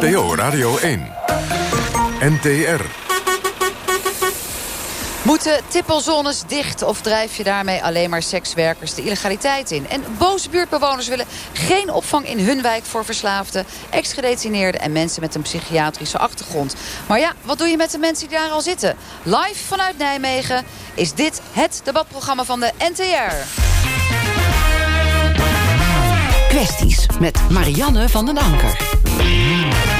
NPO Radio 1. NTR. Moeten tippelzones dicht of drijf je daarmee alleen maar sekswerkers de illegaliteit in? En boze buurtbewoners willen geen opvang in hun wijk voor verslaafden, ex-gedetineerden en mensen met een psychiatrische achtergrond. Maar ja, wat doe je met de mensen die daar al zitten? Live vanuit Nijmegen is dit het debatprogramma van de NTR. Kwesties met Marianne van den Anker. Zandvoort.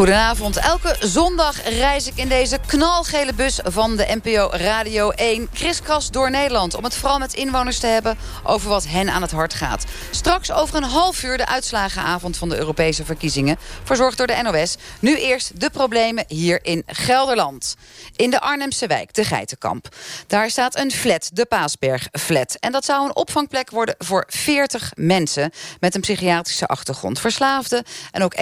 Goedenavond. Elke zondag reis ik in deze knalgele bus van de NPO Radio 1... kriskras door Nederland om het vooral met inwoners te hebben... over wat hen aan het hart gaat. Straks over een half uur de uitslagenavond van de Europese verkiezingen... verzorgd door de NOS. Nu eerst de problemen hier in Gelderland. In de Arnhemse wijk, de Geitenkamp. Daar staat een flat, de Paasberg Flat. En dat zou een opvangplek worden voor 40 mensen... met een psychiatrische achtergrond. Verslaafden en ook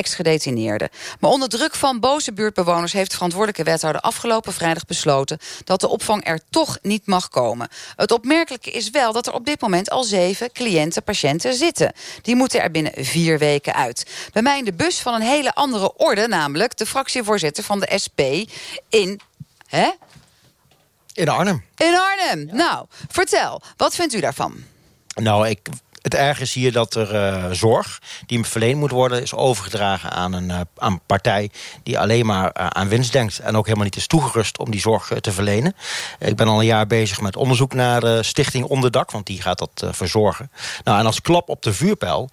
Maar onder druk van boze buurtbewoners heeft de verantwoordelijke wethouder afgelopen vrijdag besloten dat de opvang er toch niet mag komen. Het opmerkelijke is wel dat er op dit moment al zeven cliënten, patiënten zitten. Die moeten er binnen vier weken uit. Bij mij in de bus van een hele andere orde, namelijk de fractievoorzitter van de SP in. Hè? In Arnhem. In Arnhem. Nou, vertel, wat vindt u daarvan? Nou, ik het erg is hier dat er uh, zorg die verleend moet worden... is overgedragen aan een, uh, aan partij die alleen maar uh, aan winst denkt... en ook helemaal niet is toegerust om die zorg te verlenen. Ik ben al een jaar bezig met onderzoek naar de Stichting Onderdak... want die gaat dat verzorgen. Nou, en als klap op de vuurpijl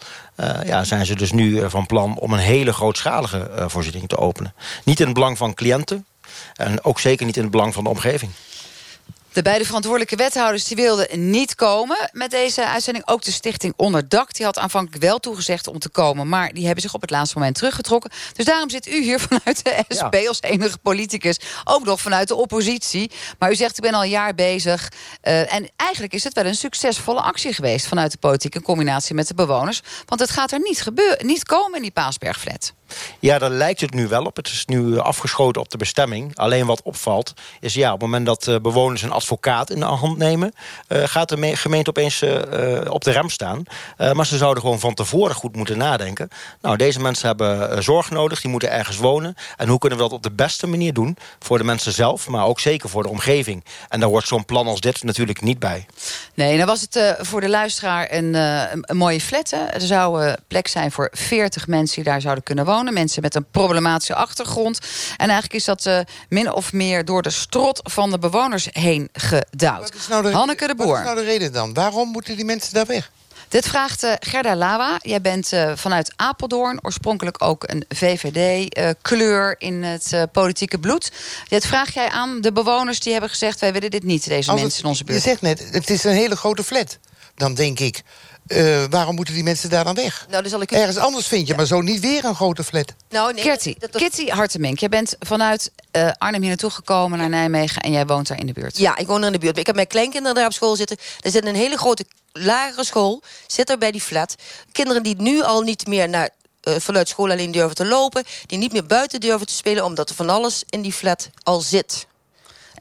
ja, zijn ze dus nu van plan... om een hele grootschalige voorziening te openen. Niet in het belang van cliënten... en ook zeker niet in het belang van de omgeving. De beide verantwoordelijke wethouders die wilden niet komen met deze uitzending. Ook de stichting Onderdak die had aanvankelijk wel toegezegd om te komen... maar die hebben zich op het laatste moment teruggetrokken. Dus daarom zit u hier vanuit de SP als enige politicus... ook nog vanuit de oppositie. Maar u zegt, ik ben al een jaar bezig. Uh, en eigenlijk is het wel een succesvolle actie geweest... vanuit de politiek in combinatie met de bewoners. Want het gaat er niet, gebeuren, niet komen in die Paasbergflat. Ja, daar lijkt het nu wel op. Het is nu afgeschoten op de bestemming. Alleen wat opvalt is ja, op het moment dat uh, bewoners een advocaat in de hand nemen... Uh, gaat de gemeente opeens uh, op de rem staan. maar ze zouden gewoon van tevoren goed moeten nadenken. Nou, deze mensen hebben zorg nodig, die moeten ergens wonen. En hoe kunnen we dat op de beste manier doen? Voor de mensen zelf, maar ook zeker voor de omgeving. En daar hoort zo'n plan als dit natuurlijk niet bij. Nee, dan was het voor de luisteraar een, mooie flat. Er zou plek zijn voor 40 mensen die daar zouden kunnen wonen. Mensen met een problematische achtergrond. En eigenlijk is dat min of meer door de strot van de bewoners heen gedouwd. Nou de, Hanneke de Boer. Wat is nou de reden dan? Waarom moeten die mensen daar weg? Dit vraagt uh, Gerda Lawa. Jij bent uh, vanuit Apeldoorn. Oorspronkelijk ook een VVD-kleur in het politieke bloed. Dit vraag jij aan de bewoners die hebben gezegd... wij willen dit niet, deze Als mensen in onze buurt. Je zegt net, het is een hele grote flat. Dan denk ik, uh, waarom moeten die mensen daar dan weg? Nou, dan zal ik u... Ergens anders vind je, ja. maar zo niet weer een grote flat. Nou, nee, dat, dat... Kitty Hartemink, jij bent vanuit uh, Arnhem hier naartoe gekomen naar Nijmegen... en jij woont daar in de buurt. Ja, ik woon er in de buurt. Ik heb mijn kleinkinderen daar op school zitten. Er zit een hele grote lagere school, zit er bij die flat. Kinderen die nu al niet meer naar uh, vanuit school alleen durven te lopen... die niet meer buiten durven te spelen... omdat er van alles in die flat al zit.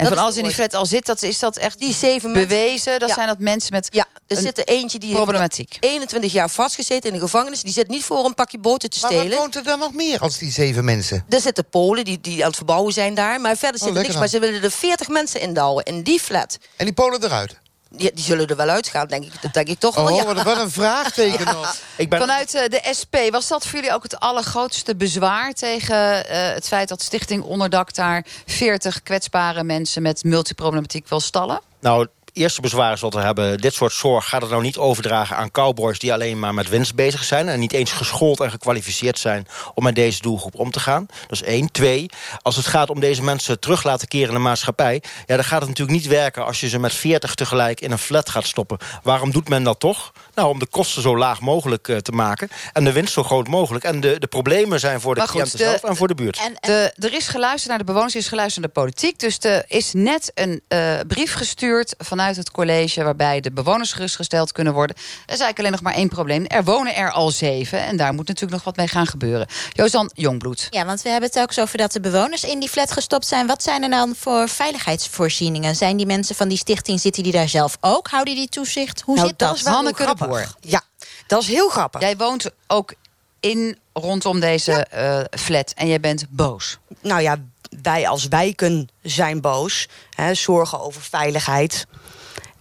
En van alles in die flat al zit, dat, is dat echt die zeven bewezen? Dat zijn dat mensen met Ja, er zit er eentje die problematiek. 21 jaar vastgezeten in de gevangenis. Die zit niet voor een pakje boter te stelen. Maar woont er dan nog meer als die zeven mensen? Er zitten Polen die, die aan het verbouwen zijn daar. Maar verder zit er niks. Maar ze willen er 40 mensen indouwen in die flat. En die Polen eruit? Die, die, zullen er wel uitgaan, denk ik, dat denk ik toch oh, wel. Ja. Wat een vraagteken nog. Ik ben... Vanuit uh, de SP, was dat voor jullie ook het allergrootste bezwaar... tegen uh, het feit dat Stichting Onderdak daar 40 kwetsbare mensen... met multiproblematiek wil stallen? Nou, eerste bezwaar is wat we hebben. Dit soort zorg gaat het nou niet overdragen aan cowboys... die alleen maar met winst bezig zijn... en niet eens geschoold en gekwalificeerd zijn... om met deze doelgroep om te gaan. Dat is één. Twee, als het gaat om deze mensen terug laten keren in de maatschappij... ja, dan gaat het natuurlijk niet werken als je ze met 40 tegelijk in een flat gaat stoppen. Waarom doet men dat toch? Nou, om de kosten zo laag mogelijk uh, te maken... en de winst zo groot mogelijk. En de, de problemen zijn voor de goed, cliënten zelf en voor de buurt. En, de, er is geluisterd naar de bewoners, er is geluisterd naar de politiek. Dus er is net een uh, brief gestuurd vanuit het college... waarbij de bewoners gerustgesteld kunnen worden. Er is eigenlijk alleen nog maar één probleem. Er wonen er al zeven en daar moet natuurlijk nog wat mee gaan gebeuren. Jozan Jongbloed. Ja, want we hebben het ook zo over dat de bewoners in die flat gestopt zijn. Wat zijn er dan voor veiligheidsvoorzieningen? Zijn die mensen van die stichting, zitten die daar zelf ook? Houden die toezicht? Hoe nou, zit dat? dat is Hanneke de Ja, Dat is heel grappig. Jij woont ook in rondom deze eh, flat en jij bent boos. Nou ja, wij als wijken zijn boos. Hè, zorgen over veiligheid.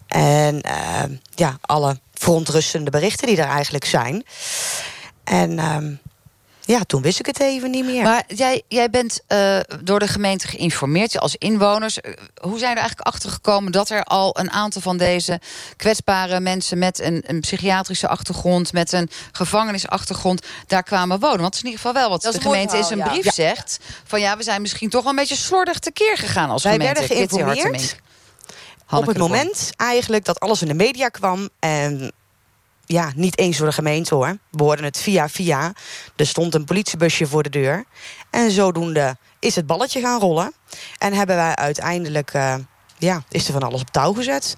En uh, ja, alle verontrustende berichten die er eigenlijk zijn. En uh, ja, toen wist ik het even niet meer. Maar jij, jij bent uh, door de gemeente geïnformeerd als inwoners. Uh, hoe zijn er eigenlijk achter gekomen dat er al een aantal van deze kwetsbare mensen met een, een psychiatrische achtergrond, met een gevangenisachtergrond, daar kwamen wonen? Want het is in ieder geval wel wat de gemeente in zijn ja. brief ja. zegt. Van ja, we zijn misschien toch wel een beetje slordig tekeer gegaan als Wij gemeente. werden geïnformeerd op het moment eigenlijk dat alles in de media kwam en ja, niet eens door de gemeente hoor. We hoorden het via via. Er stond een politiebusje voor de deur. En zodoende is het balletje gaan rollen. En hebben wij uiteindelijk, uh, ja, is er van alles op touw gezet.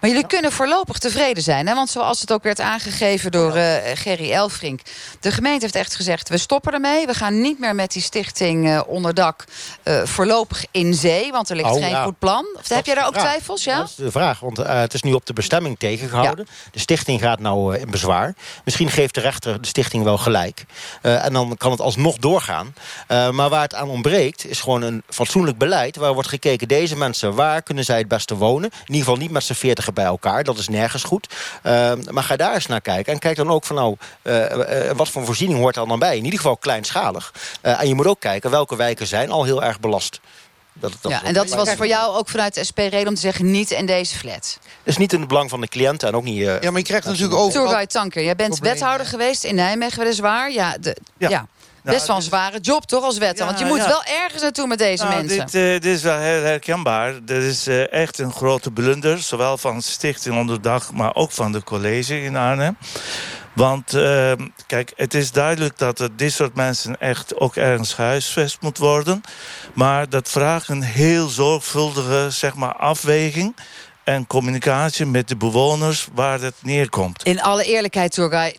Maar jullie kunnen voorlopig tevreden zijn. Hè? Want zoals het ook werd aangegeven door uh, Gerry Elfrink... de gemeente heeft echt gezegd, we stoppen ermee. We gaan niet meer met die stichting uh, onderdak uh, voorlopig in zee. Want er ligt oh, geen ja. goed plan. Of heb jij daar ook twijfels? Ja? Dat is de vraag, want het is nu op de bestemming tegengehouden. Ja. De stichting gaat nou in bezwaar. Misschien geeft de rechter de stichting wel gelijk. en dan kan het alsnog doorgaan. maar waar het aan ontbreekt, is gewoon een fatsoenlijk beleid... waar wordt gekeken, deze mensen, waar kunnen zij het beste wonen? In ieder geval niet met z'n bij elkaar. Dat is nergens goed. Uh, maar ga daar eens naar kijken. En kijk dan ook van nou, uh, uh, wat voor voorziening hoort er dan bij. In ieder geval kleinschalig. en je moet ook kijken welke wijken zijn al heel erg belast. Dat, dat ja, en dat was voor jou ook vanuit de SP reden om te zeggen... niet in deze flat. Dat is niet in het belang van de cliënten en ook niet... ja, maar je krijgt natuurlijk ook... Tourguide Tanker, jij bent wethouder geweest in Nijmegen weliswaar. Ja, de, ja. ja. Nou, Best wel een zware job, toch, als wetter? Ja, want je moet ja. wel ergens naartoe met deze nou, mensen. Dit, uh, dit, is wel heel herkenbaar. Dit is uh, echt een grote blunder. Zowel van Stichting Onderdag, maar ook van de college in Arnhem. Want uh, kijk, het is duidelijk dat er dit soort mensen echt ook ergens gehuisvest moet worden. Maar dat vraagt een heel zorgvuldige zeg maar, afweging en communicatie met de bewoners waar het neerkomt. In alle eerlijkheid, Turgay,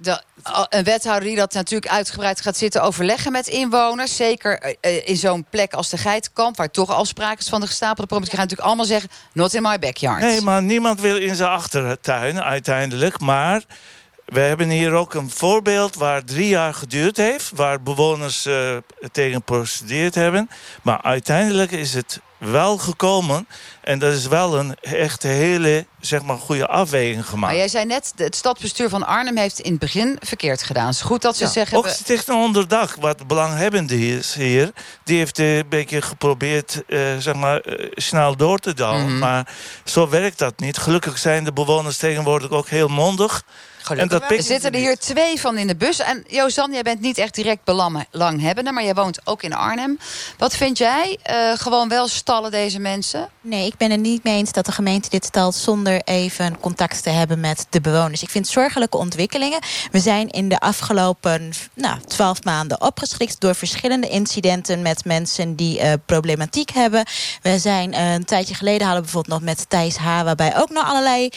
een wethouder die dat natuurlijk uitgebreid gaat zitten overleggen met inwoners. Zeker in zo'n plek als de Geitenkamp, waar toch afspraken is van de gestapelde problemen. Die gaan natuurlijk allemaal zeggen, not in my backyard. Nee, maar niemand wil in zijn achtertuin uiteindelijk. Maar we hebben hier ook een voorbeeld waar drie jaar geduurd heeft. Waar bewoners uh, tegen geprocedeerd hebben. Maar uiteindelijk is het wel gekomen. En dat is wel een echt hele zeg maar, goede afweging gemaakt. Maar jij zei net, het stadsbestuur van Arnhem heeft in het begin verkeerd gedaan. Het is goed dat ze ja, zeggen... Ook Stichting Onderdag, wat belanghebbende is hier... die heeft een beetje geprobeerd uh, zeg maar, uh, snel door te douwen. Mm -hmm. Maar zo werkt dat niet. Gelukkig zijn de bewoners tegenwoordig ook heel mondig... En dat er zitten er hier twee van in de bus. En Jozan, jij bent niet echt direct belanghebbende... maar jij woont ook in Arnhem. Wat vind jij? Uh, gewoon wel stallen deze mensen? Nee, ik ben het niet mee eens dat de gemeente dit stelt... zonder even contact te hebben met de bewoners. Ik vind zorgelijke ontwikkelingen. We zijn in de afgelopen nou, twaalf maanden opgeschrikt... door verschillende incidenten met mensen die uh, problematiek hebben. We zijn uh, een tijdje geleden hadden we bijvoorbeeld nog met Thijs H... waarbij ook nog allerlei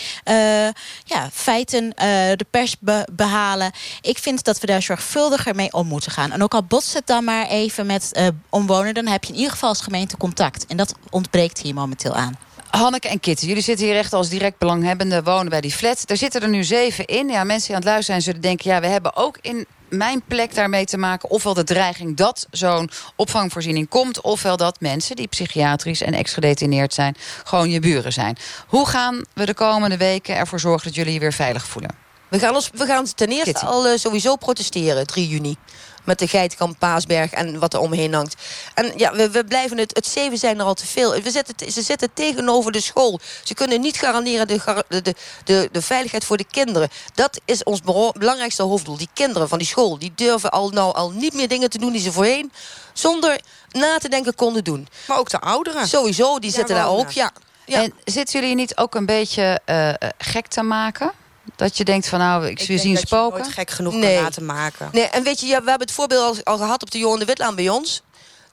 ja, feiten de pers be behalen. Ik vind dat we daar zorgvuldiger mee om moeten gaan. En ook al botst het dan maar even met uh, omwonenden... dan heb je in ieder geval als gemeente contact. En dat ontbreekt hier momenteel aan. Hanneke en Kitty, jullie zitten hier echt als direct belanghebbende wonen bij die flat. Er zitten er nu zeven in. Ja, mensen die aan het luisteren zijn zullen denken... ja, we hebben ook in mijn plek daarmee te maken... ofwel de dreiging dat zo'n opvangvoorziening komt... ofwel dat mensen die psychiatrisch en ex-gedetineerd zijn... gewoon je buren zijn. Hoe gaan we de komende weken ervoor zorgen dat jullie je weer veilig voelen? We gaan, ons, we gaan ten eerste Kitty. al uh, sowieso protesteren, 3 juni. Met de geitenkamp Paasberg en wat er omheen hangt. En ja, we, we blijven het... Het zeven zijn er al te veel. We zetten, ze zitten tegenover de school. Ze kunnen niet garanderen de, de, de, de veiligheid voor de kinderen. Dat is ons belangrijkste hoofddoel. Die kinderen van die school, die durven al, nou, al niet meer dingen te doen die ze voorheen... zonder na te denken konden doen. Maar ook de ouderen. Sowieso, die ja, zitten daar ook, ja. ja. En zitten jullie niet ook een beetje uh, gek te maken... Dat je denkt van nou, ik, ik zien spoken. Ik gek genoeg nee. laten maken. Nee, en weet je, ja, we hebben het voorbeeld al, al gehad op de Johan de Witlaan bij ons.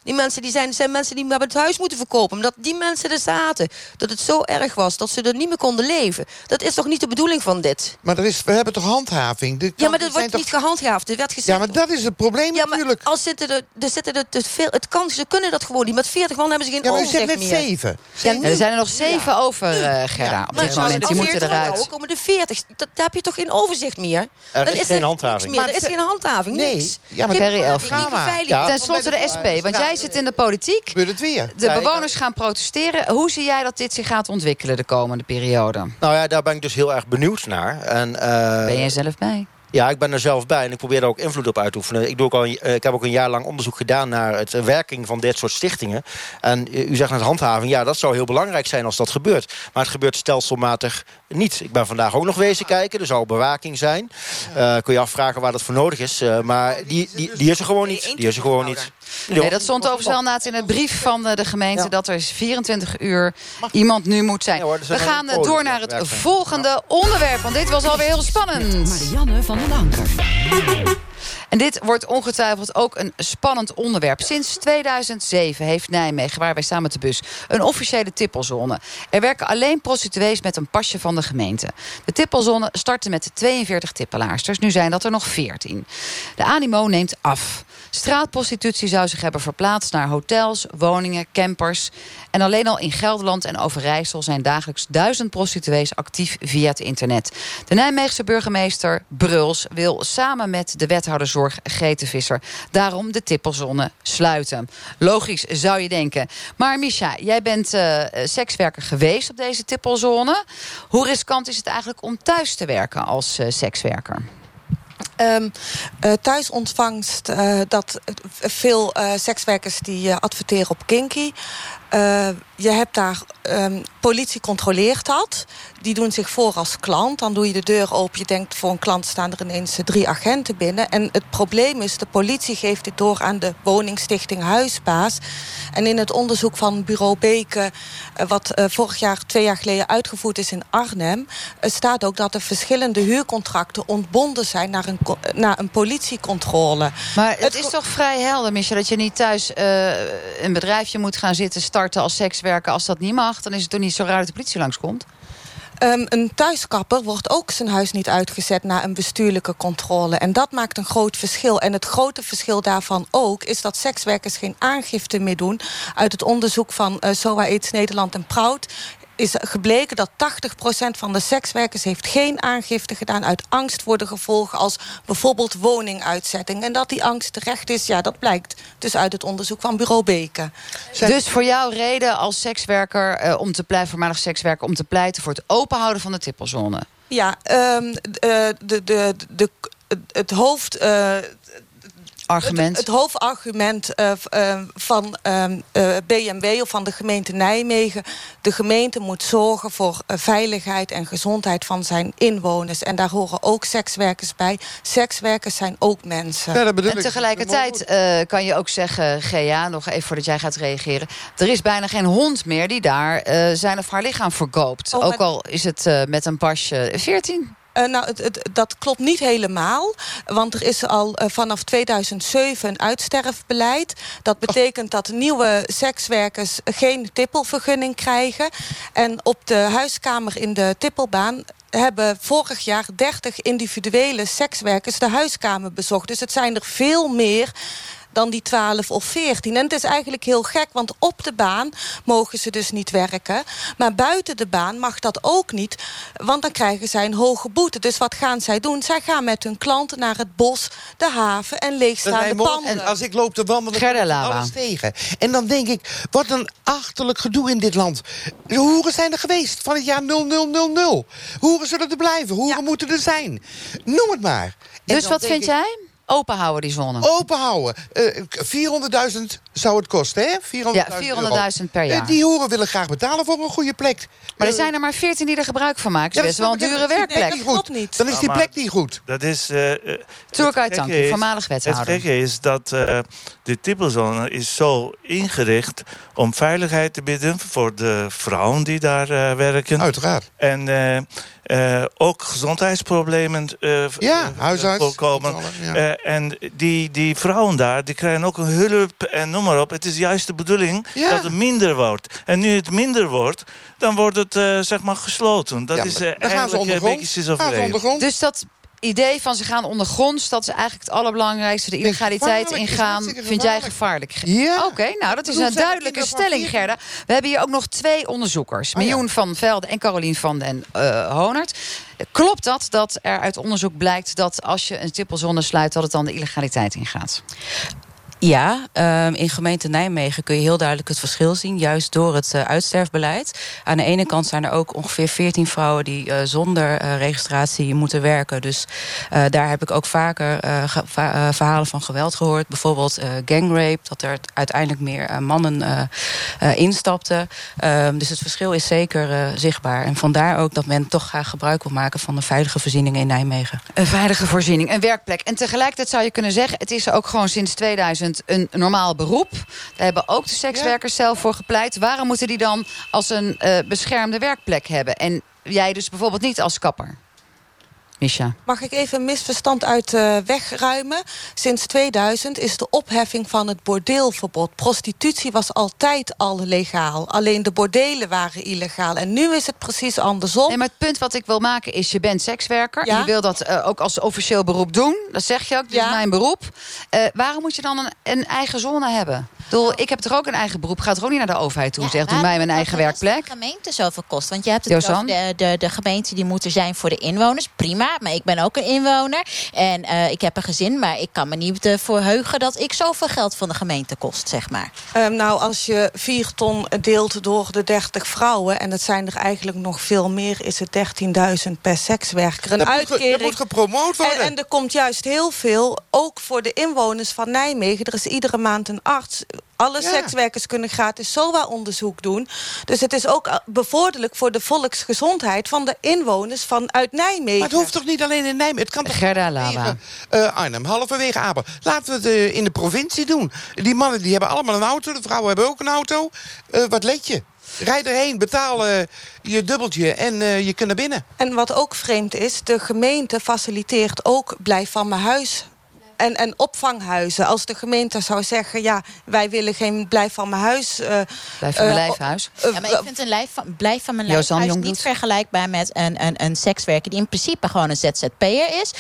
Die mensen die zijn, zijn mensen die hebben het huis moeten verkopen. Omdat die mensen er zaten. Dat het zo erg was dat ze er niet meer konden leven. Dat is toch niet de bedoeling van dit? Maar er is, we hebben toch handhaving? ja, maar dat wordt niet gehandhaafd. Er werd gezegd, ja, maar dat is het probleem ja, natuurlijk. als zitten er, er zitten er te veel... Het kan, ze kunnen dat gewoon niet. Met 40 man hebben ze geen ja, maar overzicht net meer. zeven. Ja, er zijn er nog zeven over, uh, Gerda. Op dit moment. Die moeten eruit. komen de 40. Dat, daar heb je toch geen overzicht meer? Er is, is geen handhaving. Meer. Er is geen handhaving. Nee. Ja, maar Gerry Elframa. Ten slotte de SP. Want jij zit in de politiek. Gebeurt het weer. De bewoners gaan protesteren. Hoe zie jij dat dit zich gaat ontwikkelen de komende periode? Nou ja, daar ben ik dus heel erg benieuwd naar. En, uh, ben jij zelf bij? Ja, ik ben er zelf bij en ik probeer daar ook invloed op uit te oefenen. Ik, doe ook al, eh, ik heb ook een jaar lang onderzoek gedaan naar het werking van dit soort stichtingen. En eh, u zegt net handhaving, ja, dat zou heel belangrijk zijn als dat gebeurt. Maar het gebeurt stelselmatig niet. Ik ben vandaag ook nog wezen kijken, er zou bewaking zijn. Uh, kun je afvragen waar dat voor nodig is. Uh, maar die, die, die is er gewoon niet. Die is er gewoon niet. Nee, dat stond overigens in het brief van de gemeente... dat er 24 uur iemand nu moet zijn. We gaan door naar het volgende onderwerp. Want dit was alweer heel spannend. Marianne van den Anker. En dit wordt ongetwijfeld ook een spannend onderwerp. Sinds 2007 heeft Nijmegen, waar wij staan met de bus... een officiële tippelzone. Er werken alleen prostituees met een pasje van de gemeente. De tippelzone startte met 42 tippelaarsters. Nu zijn dat er nog 14. De animo neemt af. Straatprostitutie zou zich hebben verplaatst naar hotels, woningen, campers. En alleen al in Gelderland en Overijssel zijn dagelijks duizend prostituees actief via het internet. De Nijmeegse burgemeester Bruls wil samen met de wethouder zorg Grete Visser daarom de tippelzone sluiten. Logisch zou je denken. Maar Misha, jij bent uh, sekswerker geweest op deze tippelzone. Hoe riskant is het eigenlijk om thuis te werken als uh, sekswerker? Um, uh, thuisontvangst, dat veel sekswerkers die adverteren op Kinky. Je hebt daar, um, politie controleert dat. Die doen zich voor als klant. Dan doe je de deur open. Je denkt, voor een klant staan er ineens drie agenten binnen. En het probleem is, de politie geeft dit door aan de woningstichting Huisbaas. En in het onderzoek van bureau Beke... wat vorig jaar, twee jaar geleden uitgevoerd is in Arnhem... staat ook dat er verschillende huurcontracten ontbonden zijn... naar een een politiecontrole. Maar het, is toch vrij helder, Michel, dat je niet thuis een bedrijfje moet gaan zitten starten als sekswerker. Als dat niet mag, dan is het toch niet zo raar dat de politie langskomt? Um, een thuiskapper wordt ook zijn huis niet uitgezet na een bestuurlijke controle. En dat maakt een groot verschil. En het grote verschil daarvan ook is dat sekswerkers geen aangifte meer doen. Uit het onderzoek van uh, SOA AIDS Nederland en Proud is gebleken dat 80% van de sekswerkers heeft geen aangifte gedaan uit angst voor de gevolgen als bijvoorbeeld woninguitzetting. En dat die angst terecht is, ja, dat blijkt dus uit het onderzoek van Bureau Beke. Dus voor jou reden als sekswerker uh, om te pleiten, voormalig sekswerker, om te pleiten voor het openhouden van de tippelzone? Ja, um, uh, de, de, de, het hoofd. Uh, argument? Het, het hoofdargument uh, uh, van uh, ehm, eh, BMW of van de gemeente Nijmegen... de gemeente moet zorgen voor veiligheid en gezondheid van zijn inwoners. En daar horen ook sekswerkers bij. Sekswerkers zijn ook mensen. Ja, en tegelijkertijd kan je ook zeggen, Gea, nog even voordat jij gaat reageren... er is bijna geen hond meer die daar zijn of haar lichaam verkoopt. Oh, ook al is het met een pasje 14... Uh, nou, het, het, dat klopt niet helemaal. Want er is al uh, vanaf 2007 een uitsterfbeleid. Dat betekent dat nieuwe sekswerkers geen tippelvergunning krijgen. En op de huiskamer in de tippelbaan hebben vorig jaar 30 individuele sekswerkers de huiskamer bezocht. Dus het zijn er veel meer dan die 12 of 14. En het is eigenlijk heel gek, want op de baan mogen ze dus niet werken. Maar buiten de baan mag dat ook niet, want dan krijgen zij een hoge boete. Dus wat gaan zij doen? Zij gaan met hun klanten naar het bos, de haven en leegstaande panden. En als ik loop te wandelen, alles tegen. En dan denk ik, wat een achterlijk gedoe in dit land. De hoeren zijn er geweest van het jaar 0000. Hoeren zullen er blijven, hoeren moeten er zijn. Noem het maar. dus wat vind jij? Open houden, die zone. Open houden. Uh, eh, 400.000 zou het kosten, hè? 400 ja, 400.000 per jaar. Uh, die hoeren willen graag betalen voor een goede plek. Maar er zijn er maar 14 die er gebruik van maken. Dat is wel een dure werkplek. Dat klopt niet. Dan is die plek niet goed. Dat is... Uh, Turkij Tanki, voormalig wethouder. Het gekke is dat uh, de tippelzone is zo ingericht... om veiligheid te bieden voor de vrouwen die daar werken. Uiteraard. En uh, ook gezondheidsproblemen uh, ja, huisarts, voorkomen. Ja. Uh, en die, die vrouwen daar, die krijgen ook een hulp en noem noem maar op. Het is juist de bedoeling dat het minder wordt. En nu het minder wordt, dan wordt het uh, zeg maar gesloten. Dat is uh, eigenlijk een beetje Dus dat idee van ze gaan ondergronds, dat is eigenlijk het allerbelangrijkste. De illegaliteit ingaan, vind jij gevaarlijk? Ja. Oké, nou dat is een duidelijke stelling, Gerda. We hebben hier ook nog twee onderzoekers. Oh, Miljoen van Velde en Carolien van den uh, Honert. Klopt dat, dat er uit onderzoek blijkt dat als je een tippelzone sluit... dat het dan de illegaliteit ingaat? Ja, um, in gemeente Nijmegen kun je heel duidelijk het verschil zien, juist door het uh, uitsterfbeleid. Aan de ene kant zijn er ook ongeveer 14 vrouwen die uh, zonder uh, registratie moeten werken. Dus daar heb ik ook vaker verhalen van geweld gehoord. Bijvoorbeeld gangrape, dat er uiteindelijk meer mannen instapten. Um, dus het verschil is zeker zichtbaar. En vandaar ook dat men toch graag gebruik wil maken van een veilige voorziening in Nijmegen. Een veilige voorziening, een werkplek. En tegelijkertijd zou je kunnen zeggen, het is ook gewoon sinds 2000 een normaal beroep. Daar hebben ook de sekswerkers zelf voor gepleit. Waarom moeten die dan als een uh, beschermde werkplek hebben? En jij dus bijvoorbeeld niet als kapper? Misha. Mag ik even een misverstand uit uh, wegruimen? Sinds 2000 is de opheffing van het bordeelverbod. Prostitutie was altijd al legaal. Alleen de bordelen waren illegaal. En nu is het precies andersom. Nee, maar het punt wat ik wil maken is... je bent sekswerker. Ja? Je wil dat uh, ook als officieel beroep doen. Dat zeg je ook, dit ja? is mijn beroep. Uh, waarom moet je dan een, een eigen zone hebben? Doel, ik heb toch ook een eigen beroep. Ga toch ook niet naar de overheid toe. Ja, zeg, doe mij mijn eigen werkplek. de gemeente zoveel kost. Want je hebt het over de, de, de gemeenten die moeten zijn voor de inwoners. Prima, maar ik ben ook een inwoner. En uh, ik heb een gezin, maar ik kan me niet uh, verheugen... dat ik zoveel geld van de gemeente kost, zeg maar. Um, nou, als je vier ton deelt door de 30 vrouwen... en het zijn er eigenlijk nog veel meer... is het 13.000 per sekswerker. Een dat uitkering. Moet, dat moet gepromoot worden. En, en er komt juist heel veel, ook voor de inwoners van Nijmegen. Er is iedere maand een arts alle ja. sekswerkers kunnen gratis SOA-onderzoek doen. Dus het is ook bevorderlijk voor de volksgezondheid... van de inwoners vanuit Nijmegen. Maar het hoeft toch niet alleen in Nijmegen? Het kan toch Gerda Lava. Uh, Arnhem, halverwege Aber. Laten we het uh, in de provincie doen. Die mannen die hebben allemaal een auto. De vrouwen hebben ook een auto. Uh, wat let je? Rijd erheen, betaal uh, je dubbeltje en uh, je kunt naar binnen. En wat ook vreemd is, de gemeente faciliteert ook blijf van mijn huis en, en opvanghuizen. Als de gemeente zou zeggen... ja, wij willen geen blijf van mijn huis... Uh, blijf van mijn uh, lijfhuis. Uh, ja, maar ik vind een lijf van, blijf van mijn lijfhuis niet vergelijkbaar met een, een, een sekswerker... die in principe gewoon een ZZP'er is.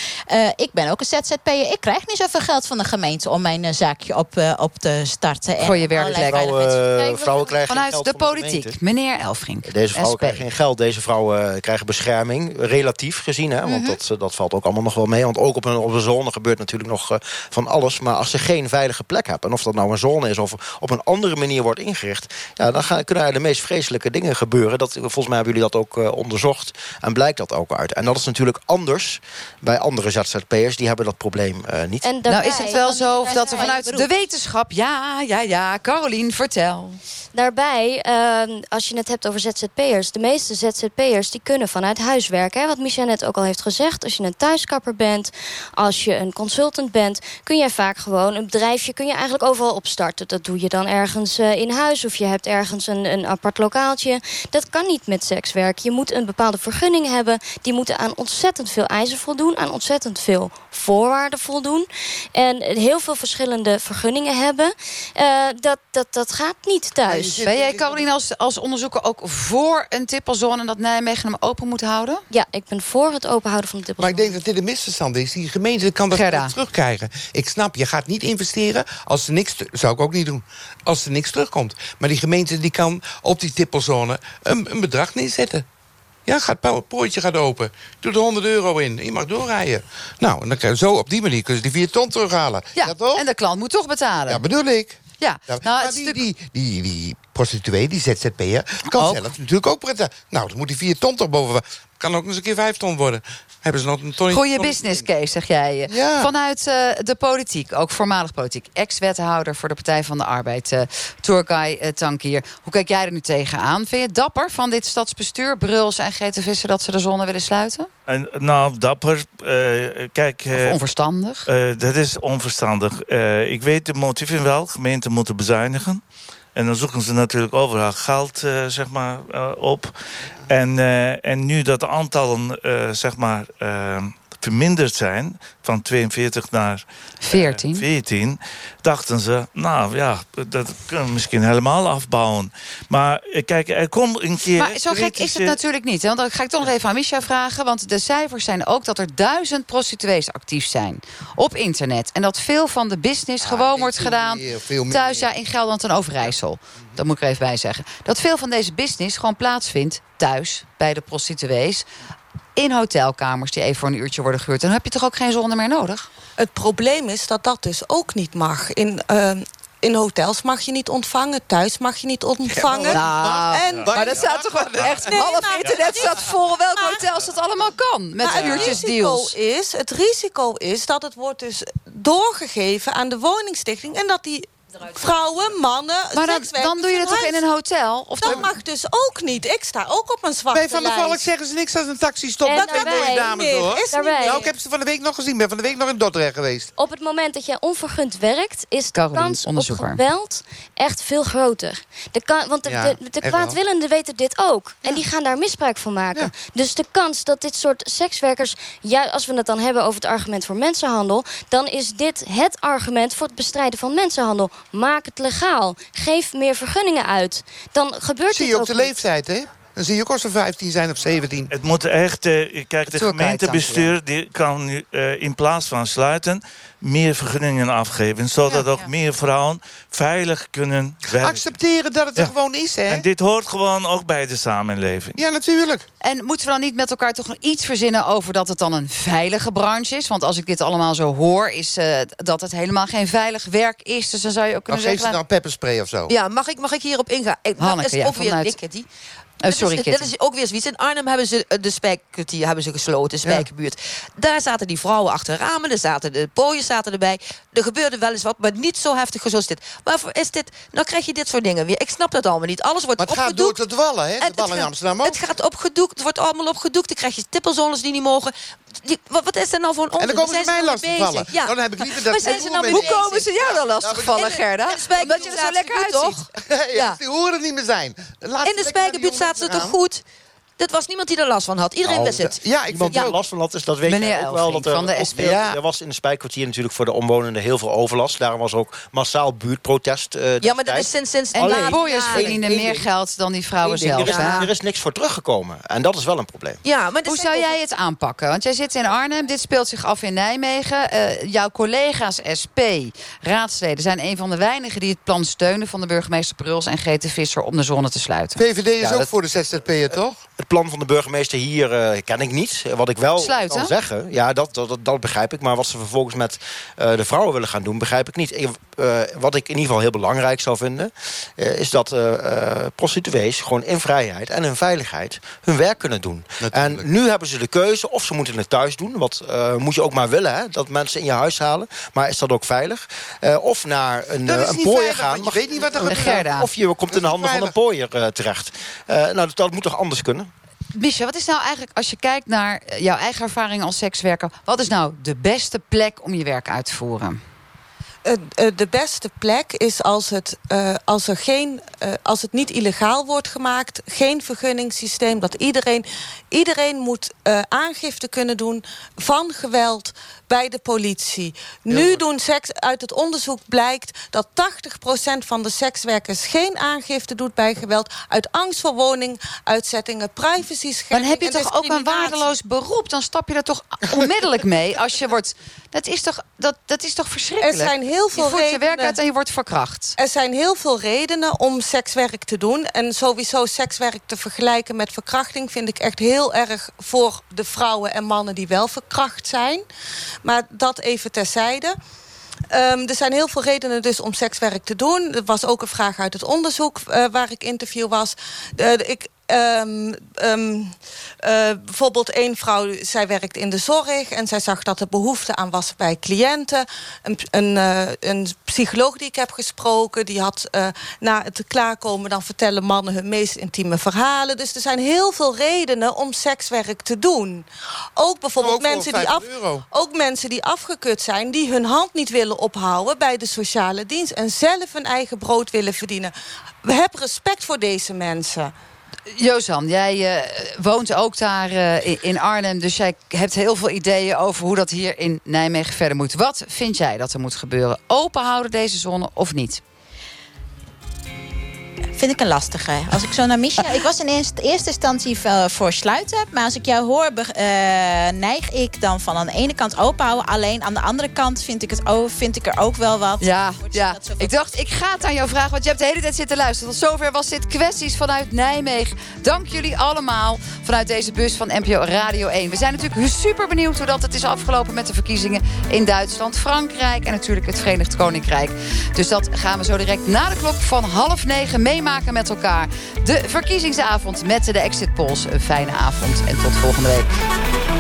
ik ben ook een ZZP'er. Ik krijg niet zoveel geld van de gemeente... om mijn zaakje op, op te starten. Voor je werkplek. Vrouwen, vrouwen krijgen Vanuit geld de politiek. De Meneer Elfrink. Deze vrouwen krijgen geen geld. Deze vrouwen krijgen bescherming. Relatief gezien. Hè, want mm -hmm. dat, dat valt ook allemaal nog wel mee. Want ook op een, op een zone gebeurt natuurlijk nog van alles. Maar als ze geen veilige plek hebben... en of dat nou een zone is of op een andere manier wordt ingericht... Ja, dan gaan, kunnen er de meest vreselijke dingen gebeuren. Dat, volgens mij hebben jullie dat ook uh, onderzocht. En blijkt dat ook uit. En dat is natuurlijk anders bij andere ZZP'ers. Die hebben dat probleem uh, niet. En daarbij, nou is het wel zo of dat er vanuit de wetenschap... Ja, ja, ja. Carolien, vertel. Daarbij, uh, als je het hebt over ZZP'ers... de meeste ZZP'ers die kunnen vanuit huis werken. Hè? Wat Micha net ook al heeft gezegd. Als je een thuiskapper bent, als je een consultant bent... kun je vaak gewoon een bedrijfje kun je eigenlijk overal opstarten. Dat doe je dan ergens uh, in huis of je hebt ergens een, een apart lokaaltje. Dat kan niet met sekswerk. Je moet een bepaalde vergunning hebben. Die moeten aan ontzettend veel eisen voldoen. Aan ontzettend veel voorwaarden voldoen. En heel veel verschillende vergunningen hebben. Uh, dat, dat, dat gaat niet thuis. Ben jij, Caroline, als, als onderzoeker ook voor een tippelzone... en dat Nijmegen hem open moet houden? Ja, ik ben voor het openhouden van de tippelzone. Maar ik denk dat dit een misverstand is. Die gemeente kan dat Gerda. Ik snap, je gaat niet investeren als er niks... zou ik ook niet doen. Als er niks terugkomt. Maar die gemeente die kan op die tippelzone een, een bedrag neerzetten. Ja, gaat, het poortje gaat open. Doe er 100 euro in. Je mag doorrijden. Nou, en dan kan je zo op die manier kunnen ze die 4 ton terughalen. Ja, ja toch? en de klant moet toch betalen. Ja, bedoel ik. Ja, nou, maar die, die, die, die prostituee, die ZZP'er, kan Ook. zelf natuurlijk ook prettig. Nou, dan moet die 4 ton toch boven. Kan ook eens een keer 5 ton worden. Hebben ze nog een ton Goeie business case, zeg jij. Ja. Vanuit uh, de politiek, ook voormalig politiek. Ex-wethouder voor de Partij van de Arbeid, uh, Turkay uh, Tankier. Hoe kijk jij er nu tegenaan? Vind je het dapper van dit stadsbestuur, Bruls en Grete Visser... dat ze de zone willen sluiten? En, nou, dapper. kijk, of onverstandig? dat is onverstandig. ik weet de motieven wel. Gemeenten moeten bezuinigen. En dan zoeken ze natuurlijk overal geld uh, zeg maar, uh, op. En, uh, en nu dat de aantallen zeg maar, verminderd zijn... van 42 naar 14. 14, dachten ze, nou ja, dat kunnen we misschien helemaal afbouwen. Maar eh, kijk, er komt een keer... Maar zo gek is het natuurlijk niet. Hè? Want dan ga ik toch nog even aan Misha vragen. Want de cijfers zijn ook dat er duizend prostituees actief zijn. Op internet. En dat veel van de business gewoon wordt gedaan... meer. thuis ja, in Gelderland en Overijssel. Dat moet ik er even bij zeggen. Dat veel van deze business gewoon plaatsvindt thuis bij de prostituees. In hotelkamers die even voor een uurtje worden gehuurd. Dan heb je toch ook geen zonde meer nodig? Het probleem is dat dat dus ook niet mag. In, ehm, in hotels mag je niet ontvangen, thuis mag je niet ontvangen. Nou, en, maar dat staat toch wel echt... Nee, half internet staat vol welk hotels dat allemaal kan. Met Maar het uurtjesdeals. risico is, het risico is dat het wordt dus doorgegeven aan de woningstichting... en dat die vrouwen, mannen, Maar dan, doe je dat toch in een hotel? Of Dat dan- mag dus ook niet. Ik sta ook op een zwarte Bij Van der lijst. Valk zeggen ze niks als een taxi stopt. En Dat daarbij- mooie dames Nee, hoor. is niet Daarbij- Nou, ik heb ze van de week nog gezien. Ik ben van de week nog in Dordrecht geweest. Op het moment dat jij onvergund werkt, is de kans op onderzoeker. geweld echt veel groter. De, kan, want de, Ja, de, de kwaadwillenden weten dit ook. En die gaan daar misbruik van maken. Dus de kans dat dit soort sekswerkers... Ja, als we het dan hebben over het argument voor mensenhandel... dan is dit het argument voor het bestrijden van mensenhandel. Maak het legaal. Geef meer vergunningen uit. Dan gebeurt Zie je ook ook de leeftijd, hè? Dan zie je ook als ze 15 zijn of 17. Het moet echt, eh, kijk, de gemeentebestuur die kan nu eh, in plaats van sluiten meer vergunningen afgeven, zodat ook meer vrouwen veilig kunnen werken. Accepteren dat het er gewoon is, hè? En dit hoort gewoon ook bij de samenleving. Ja, natuurlijk. En moeten we dan niet met elkaar toch nog iets verzinnen over dat het dan een veilige branche is? Want als ik dit allemaal zo hoor, is eh, dat het helemaal geen veilig werk is. Dus dan zou je ook kunnen geef ze zeggen... dan pepperspray of zo. Ja, mag ik, mag ik hierop ingaan? Ik, dat Hanneke, is ja, vanuit- ik, Kitty. Oh, sorry, dat is, dat is ook weer zoiets. In Arnhem hebben ze eh, de spijkerkwartier hebben ze gesloten, de spijkerbuurt. Daar zaten die vrouwen achter ramen, er zaten de pooien zaten erbij. Er gebeurde wel eens wat, maar niet zo heftig zoals dit. Waarvoor is dit? Nou krijg je dit soort dingen weer. Ik snap dat allemaal niet. Alles wordt Maar het gaat door tot wallen, hè? En De het wallen in gaat- Amsterdam ook. Het gaat opgedoekt, het wordt allemaal opgedoekt. Dan krijg je tippelzones die niet mogen. Die- wat, wat is er nou voor een En onzin? dan komen ze mij nou lastigvallen. Ja. Nou, dan heb ik liever dat Waar zijn ze nou Hoe komen ze jou dan lastigvallen, de- Gerda? de Omdat je er zo lekker uitziet. toch? ja, Ja. Die horen niet meer zijn. Laat ze In de spijkerbuurt zaten ze mensen toch goed? Dat was niemand die er last van had. Iedereen Nou, wist het. Ja, ik die er last van had, is dat weet Meneer je ook wel. Dat er, van de SP. Ja. er was in de spijkwartier natuurlijk voor de omwonenden heel veel overlast. Daarom was ook massaal buurtprotest. eh, Ja, maar dat is sinds... sinds de die boyers jaren. verdienen meer geld dan die vrouwen zelf. Er is, hè? er is niks voor teruggekomen. En dat is wel een probleem. Ja, maar Hoe zou jij het aanpakken? Want jij zit in Arnhem, dit speelt zich af in Nijmegen. Eh, jouw collega's SP, raadsleden, zijn een van de weinigen die het plan steunen... van de burgemeester Bruls en GT Visser om de zone te sluiten. VVD is Ja, ook dat- voor de ZZP'er, toch? Het plan van de burgemeester hier eh, ken ik niet. Wat ik wel Sluiten? kan zeggen, ja, dat, dat, dat begrijp ik. Maar wat ze vervolgens met eh, de vrouwen willen gaan doen, begrijp ik niet. Ik- eh, wat ik in ieder geval heel belangrijk zou vinden... eh, is dat prostituees gewoon in vrijheid en in veiligheid hun werk kunnen doen. Natuurlijk. En nu hebben ze de keuze of ze moeten het thuis doen. Wat eh, moet je ook maar willen, hè, dat mensen in je huis halen. Maar is dat ook veilig? Eh, of naar een, een pooier gaan. je Mag- weet niet wat er gebeurt. Of je komt in de handen van een pooier terecht. Eh, nou, dat, dat moet toch anders kunnen? Misha, wat is nou eigenlijk, als je kijkt naar eh, jouw eigen ervaring als sekswerker... wat is nou de beste plek om je werk uit te voeren? Eh, eh, de beste plek is als het, als, er geen, als het niet illegaal wordt gemaakt, geen vergunningssysteem, dat iedereen, iedereen moet aangifte kunnen doen van geweld bij de politie. Nu doen seks, uit het onderzoek blijkt dat 80% van de sekswerkers geen aangifte doet bij geweld uit angst voor woninguitzettingen, privacy Maar dan heb je toch ook een waardeloos beroep? Dan stap je er toch onmiddellijk mee als je wordt... Dat is toch, dat, dat is toch verschrikkelijk? Er zijn heel veel je voert je werk uit en je wordt verkracht. Er zijn heel veel redenen om sekswerk te doen. En sowieso sekswerk te vergelijken met verkrachting... vind ik echt heel erg voor de vrouwen en mannen die wel verkracht zijn. Maar dat even terzijde. Ehm, er zijn heel veel redenen dus om sekswerk te doen. Er was ook een vraag uit het onderzoek eh, waar ik interview was. Eh, ik, ehm, ehm, eh, bijvoorbeeld één vrouw, zij werkt in de zorg... en zij zag dat er behoefte aan was bij cliënten. Een, een, eh, een psycholoog die ik heb gesproken... die had eh, na het klaarkomen... dan vertellen mannen hun meest intieme verhalen. Dus er zijn heel veel redenen om sekswerk te doen. Ook bijvoorbeeld Ook mensen, die 50 af, euro. ook mensen die afgekut zijn... die hun hand niet willen ophouden bij de sociale dienst... en zelf hun eigen brood willen verdienen. We hebben respect voor deze mensen. Jozan, jij uh, woont ook daar uh, in Arnhem. Dus jij hebt heel veel ideeën over hoe dat hier in Nijmegen verder moet. Wat vind jij dat er moet gebeuren? Open houden deze zone of niet? Vind ik een lastige. Als ik zo naar Misha... ik was in eerste, eerste instantie voor sluiten. Maar als ik jou hoor, uh, neig ik dan van aan de ene kant open houden. Alleen aan de andere kant vind ik, het, oh, vind ik er ook wel wat. Ja, ja. ik dacht, ik ga het aan jou vragen. Want je hebt de hele tijd zitten luisteren. Tot zover was dit Kwesties vanuit Nijmegen. Dank jullie allemaal vanuit deze bus van NPO Radio 1. We zijn natuurlijk super benieuwd hoe dat het is afgelopen met de verkiezingen in Duitsland, Frankrijk en natuurlijk het Verenigd Koninkrijk. Dus dat gaan we zo direct na de klok van half negen meemaken met elkaar. De verkiezingsavond met de exit polls. Een fijne avond en tot volgende week.